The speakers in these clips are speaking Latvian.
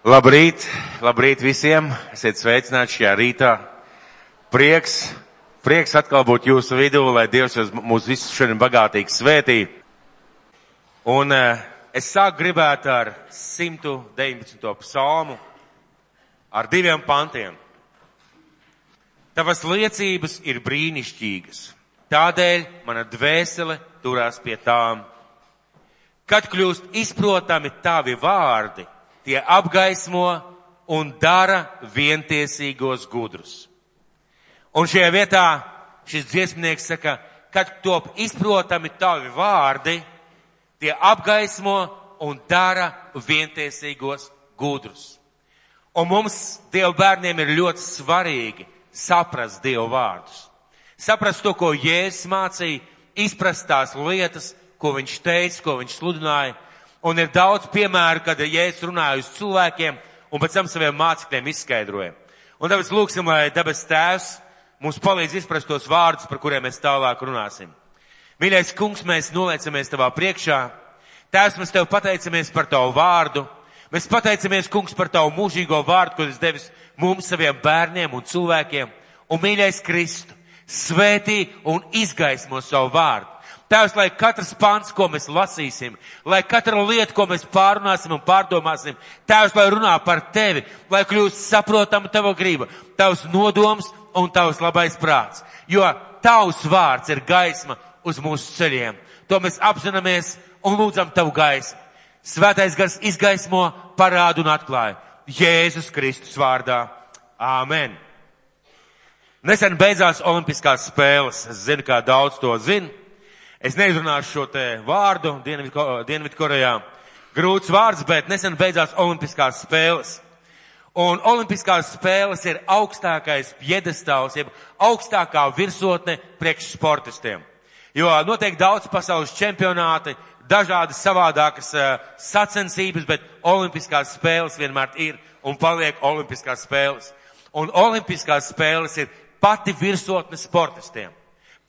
Labrīt, labrīt visiem! Esiet sveicināti šajā rītā. Prieks, prieks atkal būt jūsu vidū, lai Dievs mūs visus šodien bagātīgi svētī. Un uh, es sāku gribētu ar 119. psalmu, ar diviem pantiem. Tavas liecības ir brīnišķīgas, tādēļ mana dvēsele turās pie tām. Kad kļūst izprotami tavi vārdi, tie apgaismo un dara vientiesīgos gudrus. Un šajā vietā šis dziesmnieks saka, kad top izprotami tavi vārdi, tie apgaismo un dara vientiesīgos gudrus. Un mums, Dievu bērniem, ir ļoti svarīgi saprast Dievu vārdus. Saprast to, ko Jēzus mācīja, izprast tās lietas, ko viņš teica, ko viņš sludināja, Un ir daudz piemēru, kad Jēzus runāja uz cilvēkiem un pēc tam saviem mācekļiem izskaidroja. Un tāpēc lūksim, lai debes tēvs mums palīdz izprast tos vārdus, par kuriem mēs tālāk runāsim. Mīļais kungs, mēs noliecamies tavā priekšā. Tēvs, mēs tev pateicamies par tavu vārdu. Mēs pateicamies, kungs, par tavu mūžīgo vārdu, ko tas devis mums, saviem bērniem un cilvēkiem. Un mīļais Kristu, svētī un izgaismo savu vārdu. Tēvs, lai katrs pants, ko mēs lasīsim, lai katra lieta, ko mēs pārunāsim un pārdomāsim, Tēvs, lai runā par tevi, lai kļūst saprotama tava grība, tavs nodoms un tavs labais prāts. Jo tavs vārds ir gaisma uz mūsu ceļiem. To mēs apzināmies un lūdzam tavu gaismu. Svētais gars izgaismo, parādu un atklāja. Jēzus Kristus vārdā. Āmen. Nesen beidzās Olimpiskās spēles. Es zinu, kā daudz to zina. Es neizrunāšu šo te vārdu Dienvidkorejā. Grūts vārds, bet nesen beidzās Olimpiskās spēles. Un Olimpiskās spēles ir augstākais piedestāls, jeb augstākā virsotne priekš sportistiem. Jo notiek daudz pasaules čempionāti, dažādas savādākas uh, sacensības, bet Olimpiskās spēles vienmēr ir un paliek Olimpiskās spēles. Un Olimpiskās spēles ir pati virsotne sportistiem.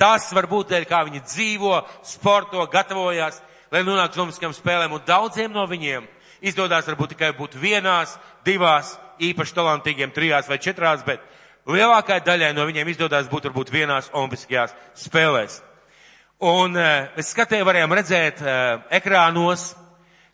Tas var būt dēļ, kā viņi dzīvo, sporto, gatavojās, lai nonāktu uz Olimpiskajām spēlēm. Un daudziem no viņiem izdodas varbūt tikai būt vienās, divās, īpaši talantīgiem, trijās vai četrās, bet lielākajai daļai no viņiem izdodas būt varbūt vienās Olimpiskajās spēlēs. Un mēs skatījām, varējām redzēt uh, ekrānos,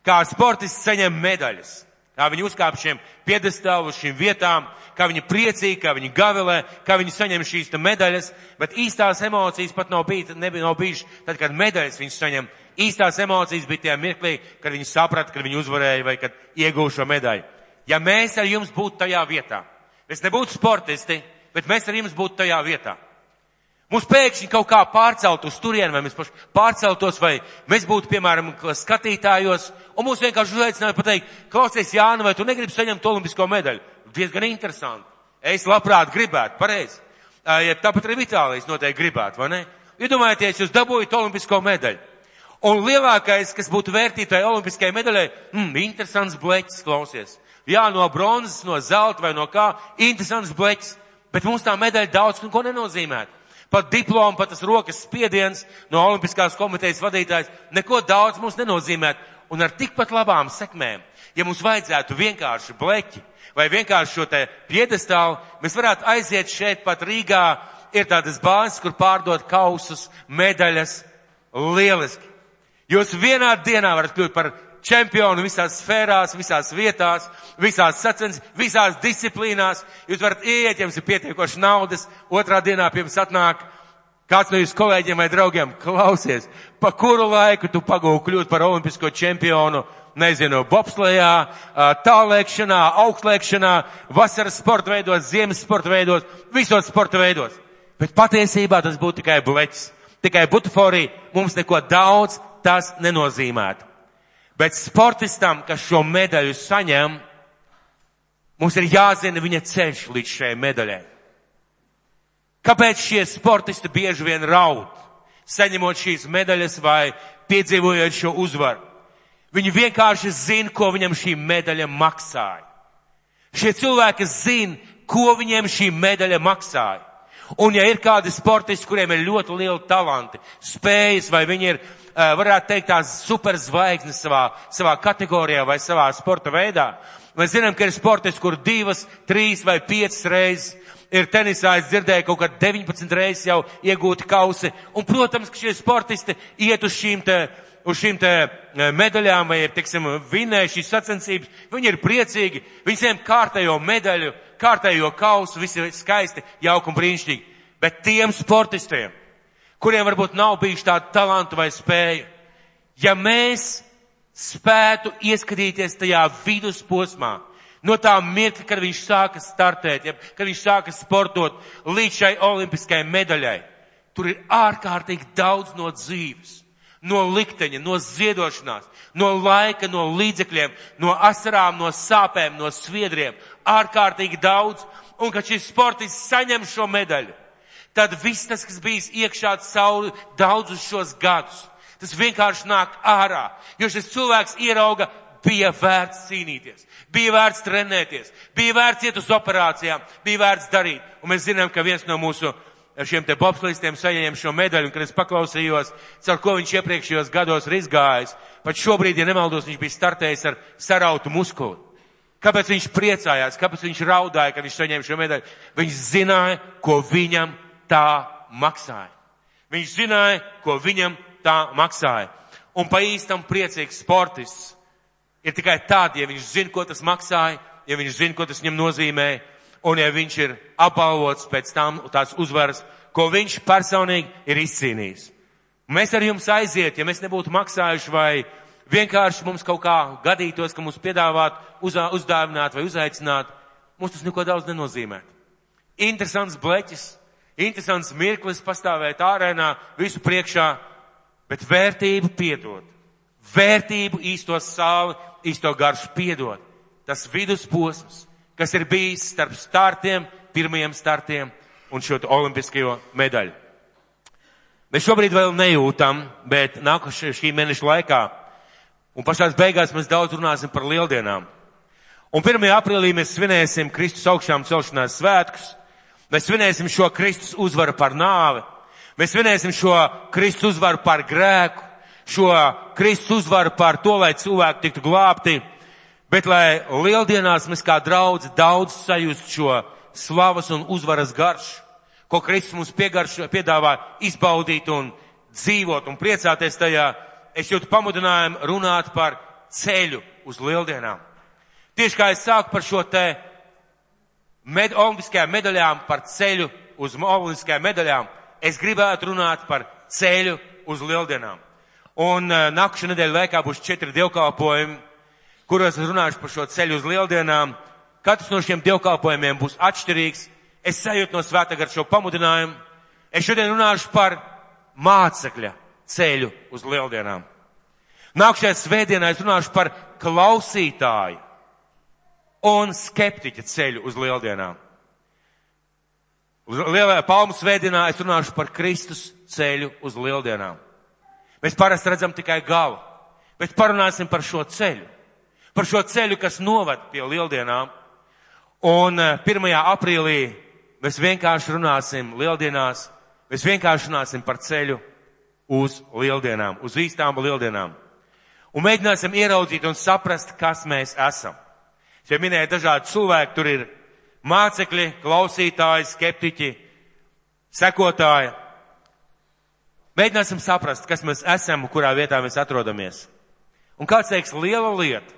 kā sportisti saņem medaļas. Kā viņi uzkāp šiem piedestālu uz šīm vietām, kā viņi priecīgi, kā viņi gavilē, kā viņi saņem šīs medaļas, bet īstās emocijas pat nav, bijis, nebija, nav bijušas tad, kad medaļas viņš saņem. Īstās emocijas bija tajā mirklī, kad viņi saprata, ka viņi uzvarēja vai kad iegūšu šo medaļu. Ja mēs ar jums būtu tajā vietā, mēs nebūtu sportisti, bet mēs ar jums būtu tajā vietā. Mums pēkšņi kaut kā pārcelt uz turieni, vai mēs paši pārceltos, vai mēs būtu, piemēram, skatītājos, un mūs vienkārši uzaicināja pateikt, klausies, Jāna, vai tu negribi saņemt olimpisko medaļu? diezgan interesanti. Es labprāt gribētu, pareizi. Ja tāpat arī Vitālijas noteikti gribētu, vai ne? Iedomājieties, jūs dabūjat olimpisko medaļu. Un lielākais, kas būtu vērtītai olimpiskajai medaļai, mm, interesants bleķis, klausies. Jā, no bronzas, no zelta vai no kā, interesants bleķis. Bet mums tā medaļa daudz ko nenozīmē. Pat diplomu, pat tas rokas spiediens no Olimpiskās komitejas vadītājs neko daudz mums nenozīmē. Un ar tikpat labām sekmēm, ja mums vajadzētu vienkārši bleķi, vai vienkārši šo te piedestālu, mēs varētu aiziet šeit pat Rīgā, ir tādas bāzes, kur pārdot kausus, medaļas, lieliski. Jūs vienā dienā varat kļūt par čempionu visās sfērās, visās vietās, visās sacens, visās disciplīnās. Jūs varat ieiet, jums ir pietiekoši naudas, otrā dienā pie jums atnāk kāds no jūsu kolēģiem vai draugiem, klausies, pa kuru laiku tu pagūki kļūt par olimpisko čempionu nezinu, bobslējā, tālēkšanā, augstlēkšanā, vasaras sporta veidos, ziemas sporta veidos, visos sporta veidos. Bet patiesībā tas būtu tikai bleķis, tikai butaforija, mums neko daudz tas nenozīmētu. Bet sportistam, kas šo medaļu saņem, mums ir jāzina viņa ceļš līdz šai medaļai. Kāpēc šie sportisti bieži vien raud, saņemot šīs medaļas vai piedzīvojot šo uzvaru? Viņi vienkārši zina, ko viņam šī medaļa maksāja. Šie cilvēki zina, ko viņiem šī medaļa maksāja. Un ja ir kādi sportisti, kuriem ir ļoti lieli talanti, spējas, vai viņi ir, varētu teikt, tās superzvaigznes savā, savā kategorijā vai savā sporta veidā, Mēs zinām, ka ir sportisti, kur divas, trīs vai piecas reizes ir tenisā, es dzirdēju, kaut kad 19 reizes jau iegūti kausi. Un, protams, ka šie sportisti iet uz šīm te, uz šīm te e, medaļām vai, teiksim, vinēja šīs sacensības. Viņi ir priecīgi, viņi saņem kārtējo medaļu, kārtējo kausu, visi ir skaisti, jauki un brīnišķīgi. Bet tiem sportistiem, kuriem varbūt nav bijuši tādu talantu vai spēju, ja mēs spētu ieskatīties tajā vidusposmā, no tā mirkļa, kad viņš sāka startēt, ja, kad viņš sāka sportot līdz šai olimpiskajai medaļai. Tur ir ārkārtīgi daudz no dzīves, no likteņa, no ziedošanās, no laika, no līdzekļiem, no asarām, no sāpēm, no sviedriem. Ārkārtīgi daudz. Un kad šis sportists saņem šo medaļu, tad viss tas, kas bijis iekšā cauri daudzus šos gadus, Tas vienkārši nāk ārā, jo šis cilvēks ierauga, bija vērts cīnīties, bija vērts trenēties, bija vērts iet uz operācijām, bija vērts darīt. Un mēs zinām, ka viens no mūsu šiem te bobslīstiem saņēma šo medaļu, un kad es paklausījos, caur ko viņš iepriekšējos gados ir izgājis, pat šobrīd, ja nemaldos, viņš bija startējis ar sarautu muskuli. Kāpēc viņš priecājās, kāpēc viņš raudāja, kad viņš saņēma šo medaļu? Viņš zināja, ko viņam tā maksāja. Viņš zināja, ko viņam tā maksāja. Un pa īstam priecīgs sportists ir tikai tad, ja viņš zina, ko tas maksāja, ja viņš zina, ko tas viņam nozīmē, un ja viņš ir apbalvots pēc tam tās uzvaras, ko viņš personīgi ir izcīnījis. Mēs ar jums aiziet, ja mēs nebūtu maksājuši vai vienkārši mums kaut kā gadītos, ka mums piedāvāt, uz, uzdāvināt vai uzaicināt, mums tas neko daudz nenozīmē. Interesants bleķis, interesants mirklis pastāvēt ārēnā, visu priekšā, bet vērtību piedod. Vērtību īsto sāli, īsto garšu piedod. Tas vidusposms, kas ir bijis starp startiem, pirmajiem startiem un šo olimpiskajo medaļu. Mēs šobrīd vēl nejūtam, bet nākošajā šī mēneša laikā un pašās beigās mēs daudz runāsim par lieldienām. Un 1. aprīlī mēs svinēsim Kristus augšām celšanās svētkus. Mēs svinēsim šo Kristus uzvaru par nāvi. Mēs svinēsim šo Kristus uzvaru par grēku, šo Kristus uzvaru par to, lai cilvēki tiktu glābti, bet lai lieldienās mēs kā draudzi daudz sajust šo slavas un uzvaras garšu, ko Kristus mums piegaršo, piedāvā izbaudīt un dzīvot un priecāties tajā. Es jūtu pamudinājumu runāt par ceļu uz lieldienām. Tieši kā es sāku par šo te med, olimpiskajām medaļām, par ceļu uz olimpiskajām medaļām, es gribētu runāt par ceļu uz lieldienām. Un uh, nākamā nedēļa laikā būs četri dievkalpojumi, kuros es runāšu par šo ceļu uz lieldienām. Katrs no šiem dievkalpojumiem būs atšķirīgs. Es sajūtu no svētā gar šo pamudinājumu. Es šodien runāšu par mācekļa ceļu uz lieldienām. Nākamajā svētdienā es runāšu par klausītāju un skeptiķa ceļu uz lieldienām. Lielajā palmu svētdienā es runāšu par Kristus ceļu uz lieldienām. Mēs parasti redzam tikai galu, bet parunāsim par šo ceļu. Par šo ceļu, kas novad pie lieldienām. Un 1. Eh, aprīlī mēs vienkārši runāsim lieldienās, mēs vienkārši runāsim par ceļu uz lieldienām, uz īstām lieldienām. Un mēģināsim ieraudzīt un saprast, kas mēs esam. Jau minēju dažādi cilvēki, tur ir mācekļi, klausītāji, skeptiķi, sekotāji. Mēģināsim saprast, kas mēs esam un kurā vietā mēs atrodamies. Un kāds teiks, liela lieta.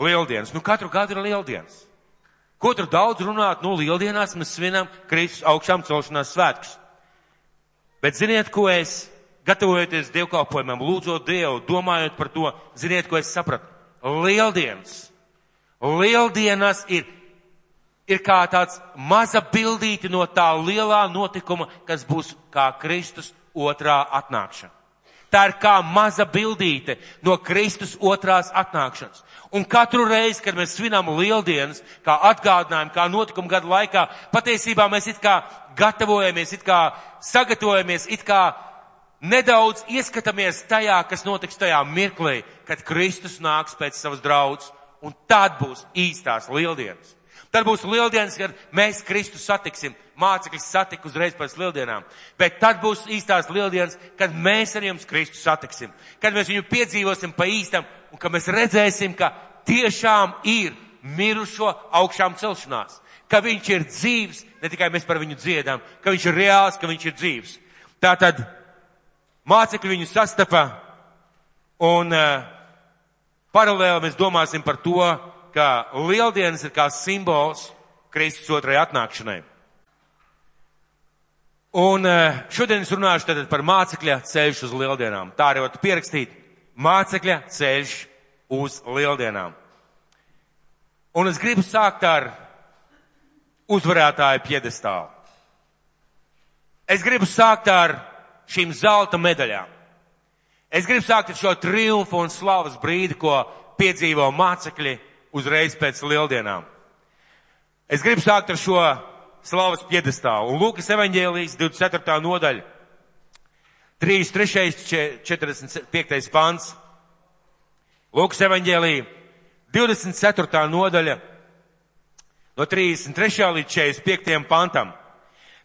Lieldienas. Nu, katru gadu ir lieldienas. Ko tur daudz runāt? Nu, lieldienās mēs svinam Kristus augšām celšanās svētkus. Bet ziniet, ko es, gatavojoties dievkalpojumam, lūdzot Dievu, domājot par to, ziniet, ko es sapratu? Lieldienas. Lieldienas ir ir kā tāds maza bildīti no tā lielā notikuma, kas būs kā Kristus otrā atnākšana. Tā ir kā maza bildīte no Kristus otrās atnākšanas. Un katru reizi, kad mēs svinām lieldienas, kā atgādinājumu, kā notikumu gadu laikā, patiesībā mēs it kā gatavojamies, it kā sagatavojamies, it kā nedaudz ieskatāmies tajā, kas notiks tajā mirklī, kad Kristus nāks pēc savas draudzes. Un tad būs īstās lieldienas. Tad būs lieldienas, kad mēs Kristu satiksim. Mācekļus satika uzreiz pēc lieldienām. Bet tad būs īstās lieldienas, kad mēs ar jums Kristu satiksim. Kad mēs viņu piedzīvosim pa īstam un kad mēs redzēsim, ka tiešām ir mirušo augšām celšanās, ka viņš ir dzīvs, ne tikai mēs par viņu dziedam, ka viņš ir reāls, ka viņš ir dzīvs. Tātad mācekļi viņu sastapa un uh, paralēli mēs domāsim par to, ka lieldienas ir kā simbols Kristus otrai atnākšanai. Un uh, šodien es runāšu tātad par mācekļa ceļš uz lieldienām. Tā arī var pierakstīt. Mācekļa ceļš uz lieldienām. Un es gribu sākt ar uzvarētāju piedestālu. Es gribu sākt ar šīm zelta medaļām. Es gribu sākt ar šo triumfu un slavas brīdi, ko piedzīvo mācekļi uzreiz pēc lieldienām. Es gribu sākt ar šo slavas piedestālu. Un Lūkas evaņģēlijas 24. nodaļa, 33. 45. pants. Lūkas evaņģēlija 24. nodaļa no 33. līdz 45. pantam.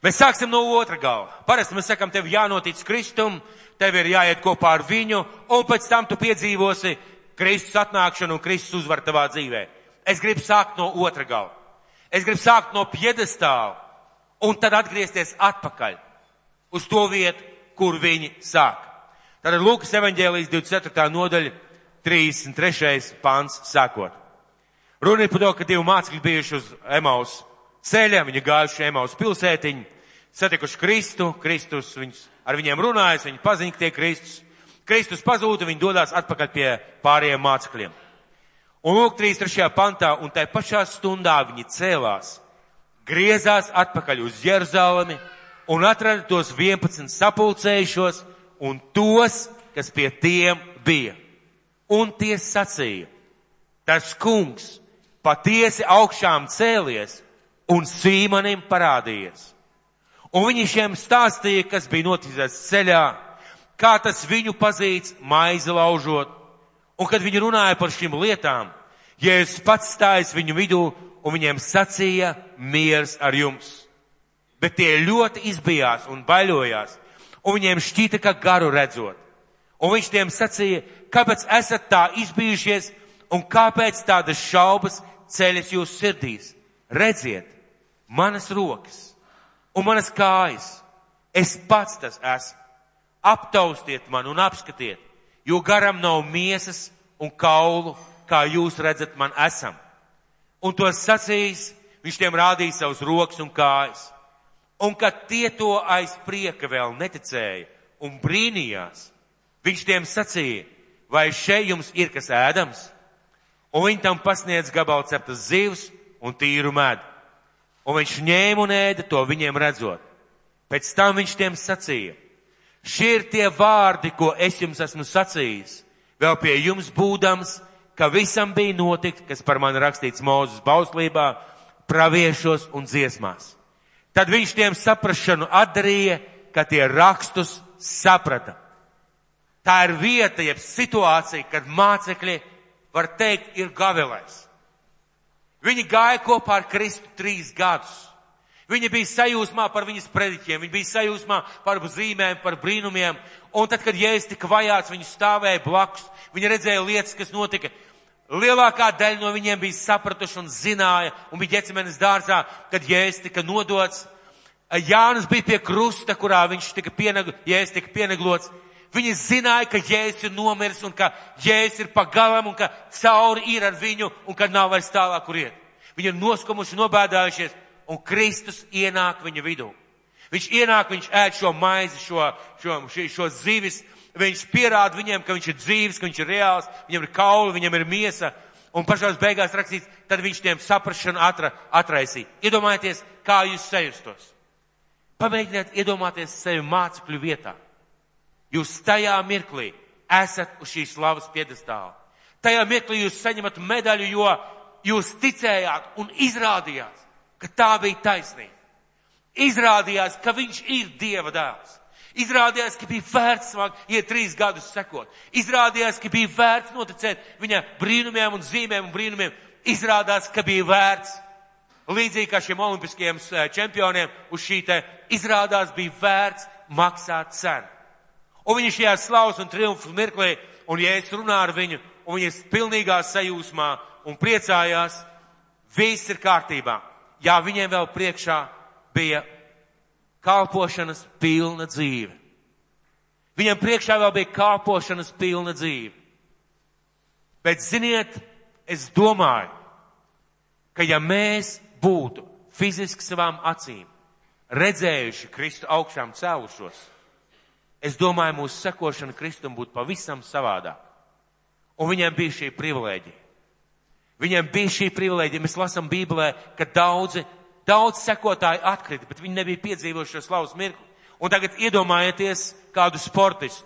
Mēs sāksim no otra gala. Parasti mēs sakam, tev jānotic Kristum, tev ir jāiet kopā ar viņu, un pēc tam tu piedzīvosi Kristus atnākšanu un Kristus uzvar tavā dzīvē. Es gribu sākt no otra gala. Es gribu sākt no piedestāla un tad atgriezties atpakaļ uz to vietu, kur viņi sāk. Tātad Lūkas evaņģēlijas 24. nodaļa 33. pāns sākot. Runa ir par to, ka divi mācekļi bijuši uz Emaus ceļa, viņi gājuši Emaus pilsētiņu, satikuši Kristu, Kristus viņus, ar viņiem runājas, viņi paziņ, ka tie Kristus. Kristus pazūda, viņi dodas atpakaļ pie pārējiem mācekļiem. Un lūk, 33. pantā, un tai pašā stundā viņi cēlās, griezās atpakaļ uz Jeruzalemi un atrada tos 11 sapulcējušos un tos, kas pie tiem bija. Un tie sacīja, tas kungs patiesi augšām cēlies un Sīmanim parādījies. Un viņi šiem stāstīja, kas bija noticis ceļā, kā tas viņu pazīts maizi laužot. Un kad viņi runāja par šīm lietām, Jēzus pats stājas viņu vidū un viņiem sacīja miers ar jums. Bet tie ļoti izbijās un baļojās, un viņiem šķita, ka garu redzot. Un viņš tiem sacīja, kāpēc esat tā izbijušies un kāpēc tādas šaubas ceļas jūsu sirdīs? Redziet, manas rokas un manas kājas. Es pats tas esmu. Aptaustiet man un apskatiet, jo garam nav miesas un kaulu, kā jūs redzat man esam. Un to sacījis, viņš tiem rādīja savus rokas un kājas. Un kad tie to aiz prieka vēl neticēja un brīnījās, Viņš tiem sacīja, vai šeit jums ir kas ēdams? Un viņi tam pasniedz gabalu ceptas zivs un tīru medu. Un viņš ņēma un ēda to viņiem redzot. Pēc tam viņš tiem sacīja, šie ir tie vārdi, ko es jums esmu sacījis, vēl pie jums būdams, ka visam bija notikt, kas par mani rakstīts Mūzes bauslībā, praviešos un dziesmās. Tad viņš tiem saprašanu atdarīja, ka tie rakstus saprata. Tā ir vieta, jeb situācija, kad mācekļi, var teikt, ir gavilēs. Viņi gāja kopā ar Kristu trīs gadus. Viņi bija sajūsmā par viņas prediķiem, viņi bija sajūsmā par zīmēm, par brīnumiem, un tad, kad Jēzus tika vajāts, viņi stāvēja blakus, viņi redzēja lietas, kas notika. Lielākā daļa no viņiem bija sapratuši un zināja, un bija ģecemenes dārzā, kad Jēzus tika nodots. Jānis bija pie krusta, kurā viņš tika pienegl, Jēzus tika pieneglots. Viņi zināja, ka Jēzus ir nomiris un ka Jēzus ir pagalam un ka cauri ir ar viņu un ka nav vairs tālāk, kur iet. Viņi ir noskumuši, nobēdājušies un Kristus ienāk viņa vidū. Viņš ienāk, viņš ēd šo maizi, šo, šo, šo, šo zivis, viņš pierāda viņiem, ka viņš ir dzīves, ka viņš ir reāls, viņam ir kauli, viņam ir miesa. Un pašās beigās rakstīts, tad viņš tiem saprašanu atra, atraisīja. Iedomājieties, kā jūs sajustos. Pamēģiniet iedomāties sevi mācekļu vietā. Jūs tajā mirklī esat uz šīs slavas piedestāla. Tajā mirklī jūs saņemat medaļu, jo jūs ticējāt un izrādījāt, ka tā bija taisnība. Izrādījās, ka viņš ir Dieva dēls. Izrādījās, ka bija vērts smagi iet trīs gadus sekot. Izrādījās, ka bija vērts noticēt viņa brīnumiem un zīmēm un brīnumiem. Izrādās, ka bija vērts. Līdzīgi kā šiem olimpiskajiem eh, čempioniem uz šī te izrādās bija vērts maksāt cenu. Un viņi šajā slavas un triumfu mirklī, un ja es runāju ar viņu, un viņi ir pilnīgā sajūsmā, un priecājās, viss ir kārtībā. Jā, viņiem vēl priekšā bija kalpošanas pilna dzīve. Viņam priekšā vēl bija kalpošanas pilna dzīve. Bet ziniet, es domāju, ka ja mēs būtu fiziski savām acīm redzējuši Kristu augšām cēlušos, es domāju, mūsu sekošana Kristum būtu pavisam savādāk. Un viņiem bija šī privilēģija. Viņiem bija šī privilēģija. Mēs lasām Bībelē, ka daudzi, daudz sekotāji atkrita, bet viņi nebija piedzīvojuši šo slavas mirkli. Un tagad iedomājieties kādu sportistu,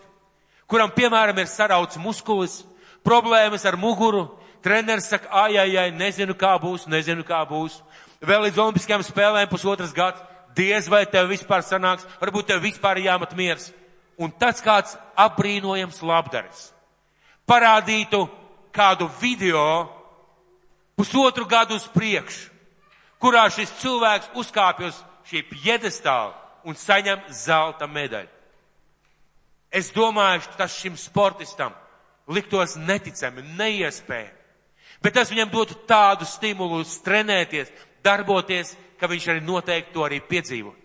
kuram, piemēram, ir sarauts muskulis, problēmas ar muguru, treneris saka, ai, ai, ai, nezinu, kā būs, nezinu, kā būs. Vēl līdz olimpiskajām spēlēm pusotras gads, diez vai tev vispār sanāks, varbūt tev vispār jāmat miers. Un tāds kāds apbrīnojams labdaris parādītu kādu video pusotru gadu uz priekšu, kurā šis cilvēks uzkāpj uz šī piedestāla un saņem zelta medaļu. Es domāju, tas šim sportistam liktos neticami, neiespējami. Bet tas viņam dotu tādu stimulu trenēties, darboties, ka viņš arī noteikti to arī piedzīvot.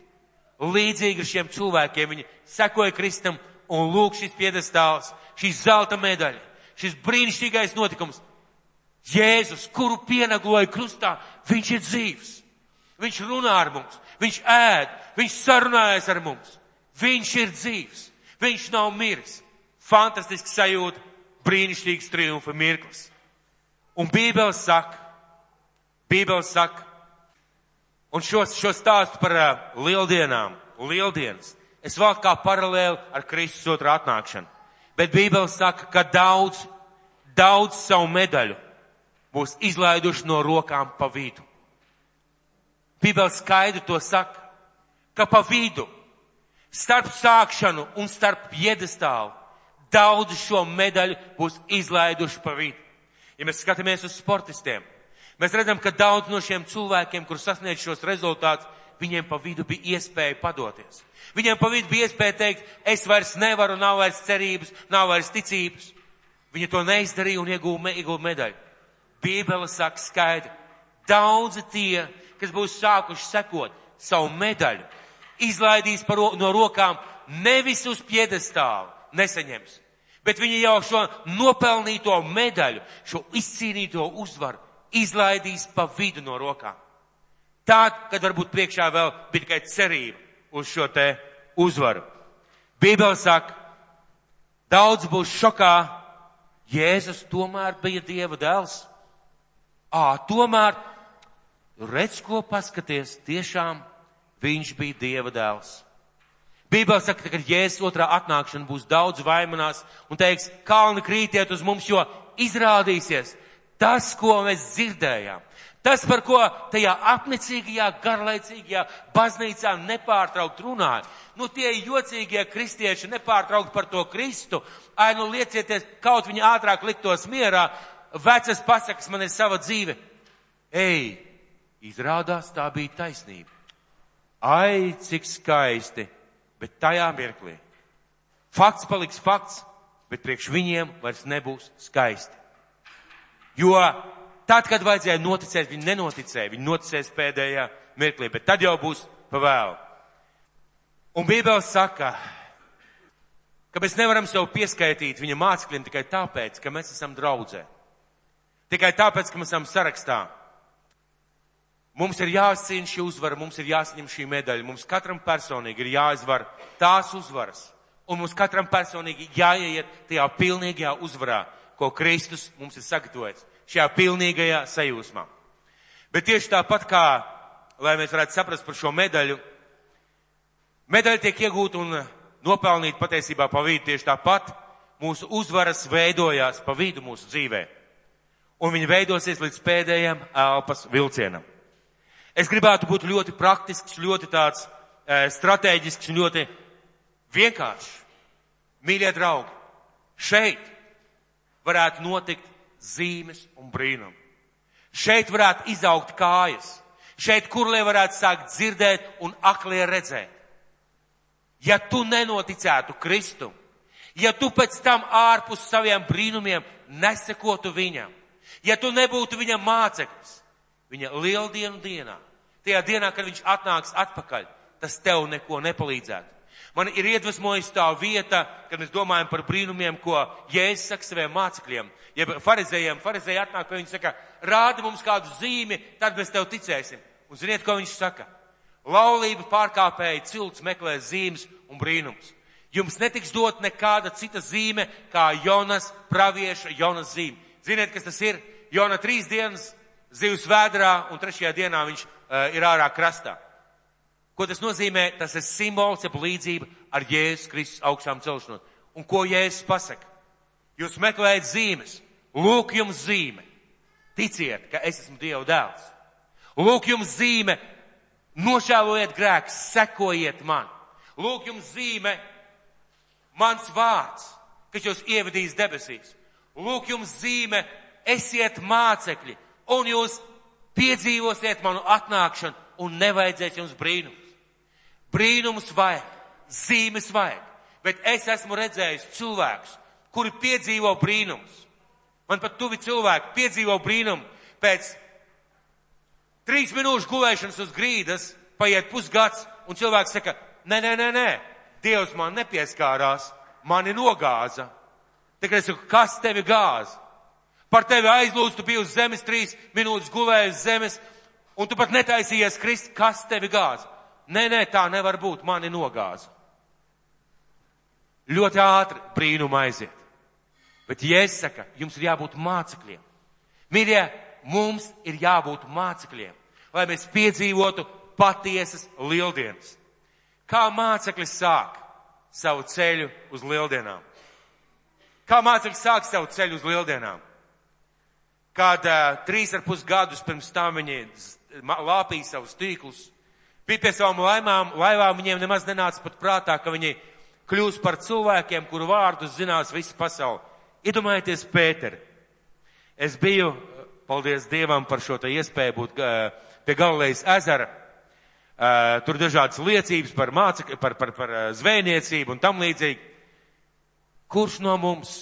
Līdzīgi šiem cilvēkiem viņi sekoja Kristam un lūk šis piedestāls, šī zelta medaļa, šis brīnišķīgais notikums. Jēzus, kuru pienagloja krustā, viņš ir dzīvs. Viņš runā ar mums, viņš ēd, viņš sarunājas ar mums. Viņš ir dzīvs, viņš nav miris. Fantastisks sajūta, brīnišķīgs triumfa mirklis. Un Bībele saka, Bībele saka, un šo, šo stāstu par uh, lieldienām, lieldienas, es vēl kā paralēli ar Kristus otru atnākšanu. Bet Bībele saka, ka daudz, daudz savu medaļu būs izlaiduši no rokām pa vidu. Bībele skaidri to saka, ka pa vidu, starp sākšanu un starp piedestālu, daudz šo medaļu būs izlaiduši pa vidu. Ja mēs skatāmies uz sportistiem, mēs redzam, ka daudz no šiem cilvēkiem, kur sasniedz šos rezultātus, viņiem pa vidu bija iespēja padoties. Viņiem pa vidu bija iespēja teikt, es vairs nevaru, nav vairs cerības, nav vairs ticības. Viņi to neizdarīja un ieguva, ieguva medaļu. Bībele saka skaidri, daudzi tie, kas būs sākuši sekot savu medaļu, izlaidīs par, no rokām nevis uz piedestālu, nesaņems, bet viņi jau šo nopelnīto medaļu, šo izcīnīto uzvaru izlaidīs pa vidu no rokām. Tād, kad varbūt priekšā vēl bija tikai cerība uz šo te uzvaru. Bībele saka, daudz būs šokā, Jēzus tomēr bija Dieva dēls. Ā, tomēr, redz, ko paskaties, tiešām viņš bija Dieva dēls. Bībele saka, ka Jēzus otrā atnākšana būs daudz vaimanās un teiks, kalni krītiet uz mums, jo izrādīsies tas, ko mēs dzirdējām. Tas, par ko tajā apnicīgajā, garlaicīgajā baznīcā nepārtraukt runāja. Nu, tie jocīgie kristieši nepārtraukt par to Kristu. Ai, nu, liecieties, kaut viņi ātrāk liktos mierā. Vecas pasakas man ir sava dzīve. Ei, izrādās tā bija taisnība. Ai, cik skaisti, bet tajā mirklī. Fakts paliks fakts, bet priekš viņiem vairs nebūs skaisti. Jo Tad, kad vajadzēja noticēt, viņi nenoticēja, viņi noticēs pēdējā mirklī, bet tad jau būs pa vēlu. Un Bībele saka, ka mēs nevaram sev pieskaitīt viņa mācekļiem tikai tāpēc, ka mēs esam draudzē. Tikai tāpēc, ka mēs esam sarakstā. Mums ir jāscīna šī uzvara, mums ir jāsaņem šī medaļa, mums katram personīgi ir jāizvar tās uzvaras. Un mums katram personīgi jāieiet tajā pilnīgajā uzvarā, ko Kristus mums ir sagatavojis šajā pilnīgajā sajūsmā. Bet tieši tāpat kā, lai mēs varētu saprast par šo medaļu, medaļa tiek iegūta un nopelnīta patiesībā pa vidu tieši tāpat mūsu uzvaras veidojās pa vidu mūsu dzīvē. Un viņi veidosies līdz pēdējiem elpas vilcienam. Es gribētu būt ļoti praktisks, ļoti tāds e, strateģisks un ļoti vienkāršs. Mīļie draugi, šeit varētu notikt zīmes un brīnumi. Šeit varētu izaugt kājas, šeit kurlie varētu sākt dzirdēt un aklie redzēt. Ja tu nenoticētu Kristum, ja tu pēc tam ārpus saviem brīnumiem nesekotu viņam, Ja tu nebūtu viņa māceklis, viņa lieldienu dienā, tajā dienā, kad viņš atnāks atpakaļ, tas tev neko nepalīdzētu. Man ir iedvesmojis tā vieta, kad mēs domājam par brīnumiem, ko Jēzus saka saviem mācekļiem, jeb farizējiem. Farizēji atnāk pie viņa saka, rādi mums kādu zīmi, tad mēs tev ticēsim. Un ziniet, ko viņš saka? Laulība pārkāpēji cilts meklē zīmes un brīnums. Jums netiks dot nekāda cita zīme, kā Jonas pravieša Jonas zīme. Ziniet, kas tas ir? Jona trīs dienas zivs vēdrā un trešajā dienā viņš uh, ir ārā krastā. Ko tas nozīmē? Tas ir simbols, jeb līdzība ar Jēzus Kristus augšām celšanos. Un ko Jēzus pasaka? Jūs meklējat zīmes. Lūk jums zīme. Ticiet, ka es esmu Dieva dēls. Lūk jums zīme. Nožēlojiet grēkus, sekojiet man. Lūk jums zīme. Mans vārds, kas jūs ievadīs debesīs. Lūk jums zīme. Esiet mācekļi. Un jūs piedzīvosiet manu atnākšanu un nevajadzēs jums brīnums. Brīnums vajag, zīmes vajag, bet es esmu redzējis cilvēkus, kuri piedzīvo brīnums. Man pat tuvi cilvēki piedzīvo brīnumu pēc trīs minūšu gulēšanas uz grīdas, paiet pusgads, un cilvēks saka, nē, nē, nē, nē, Dievs man nepieskārās, mani nogāza. Tagad es saku, kas tevi gāza? Par tevi aizlūdzu, tu biji uz zemes trīs minūtes gulēji uz zemes, un tu pat netaisījies krist, kas tevi gāza? Nē, nē, tā nevar būt, mani nogāza. Ļoti ātri brīnuma aiziet. Bet Jēzus saka, jums ir jābūt mācekļiem. Mīļie, mums ir jābūt mācekļiem, lai mēs piedzīvotu patiesas lieldienas. Kā māceklis sāk savu ceļu uz lieldienām? Kā māceklis sāk savu ceļu uz lieldienām? Kad uh, trīs ar pus gadus pirms tam viņi lāpīja savus tīklus, Bija pie savām laimām, laivām viņiem nemaz nenāca pat prātā, ka viņi kļūs par cilvēkiem, kuru vārdus zinās visa pasaule. Iedomājieties, Pēteri. Es biju, paldies Dievam par šo te iespēju būt pie Galilejas ezera. Tur dažādas liecības par mācekļu, par, par, par zvejniecību un tam līdzīgi. Kurš no mums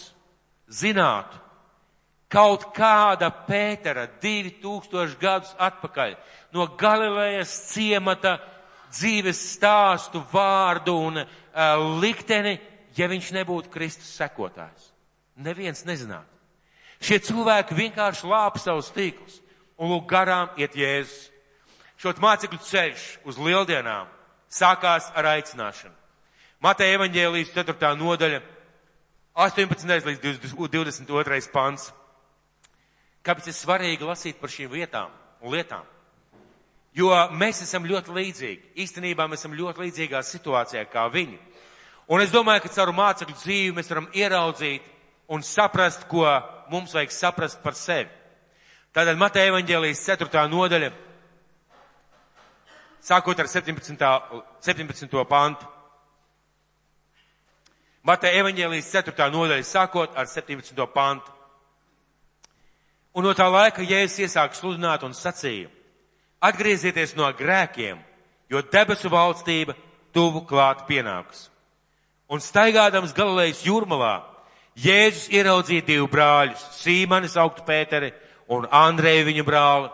zinātu, kaut kāda Pētera divi tūkstoši gadus atpakaļ no Galilejas ciemata dzīves stāstu, vārdu un uh, likteni, ja viņš nebūtu Kristus sekotājs. Neviens nezinātu. Šie cilvēki vienkārši lāpa savus tīklus un lūk garām iet Jēzus. Šot mācekļu ceļš uz lieldienām sākās ar aicināšanu. Mateja evaņģēlijas 4. nodaļa 18. līdz 22. pants. Kāpēc ir svarīgi lasīt par šīm vietām un lietām? Jo mēs esam ļoti līdzīgi. Īstenībā mēs esam ļoti līdzīgā situācijā kā viņi. Un es domāju, ka caur mācekļu dzīvi mēs varam ieraudzīt un saprast, ko mums vajag saprast par sevi. Tātad Mateja evaņģēlijas 4. nodaļa, sākot ar 17. 17. pantu. Mateja evaņģēlijas 4. nodaļa, sākot ar 17. pantu. Un no tā laika Jēzus iesāk sludināt un sacīja, atgriezieties no grēkiem, jo debesu valstība tuvu klāt pienāks. Un staigādams Galilejas jūrmalā, Jēzus ieraudzīja divu brāļus, Sīmanis augtu Pēteri un Andreju viņu brāli.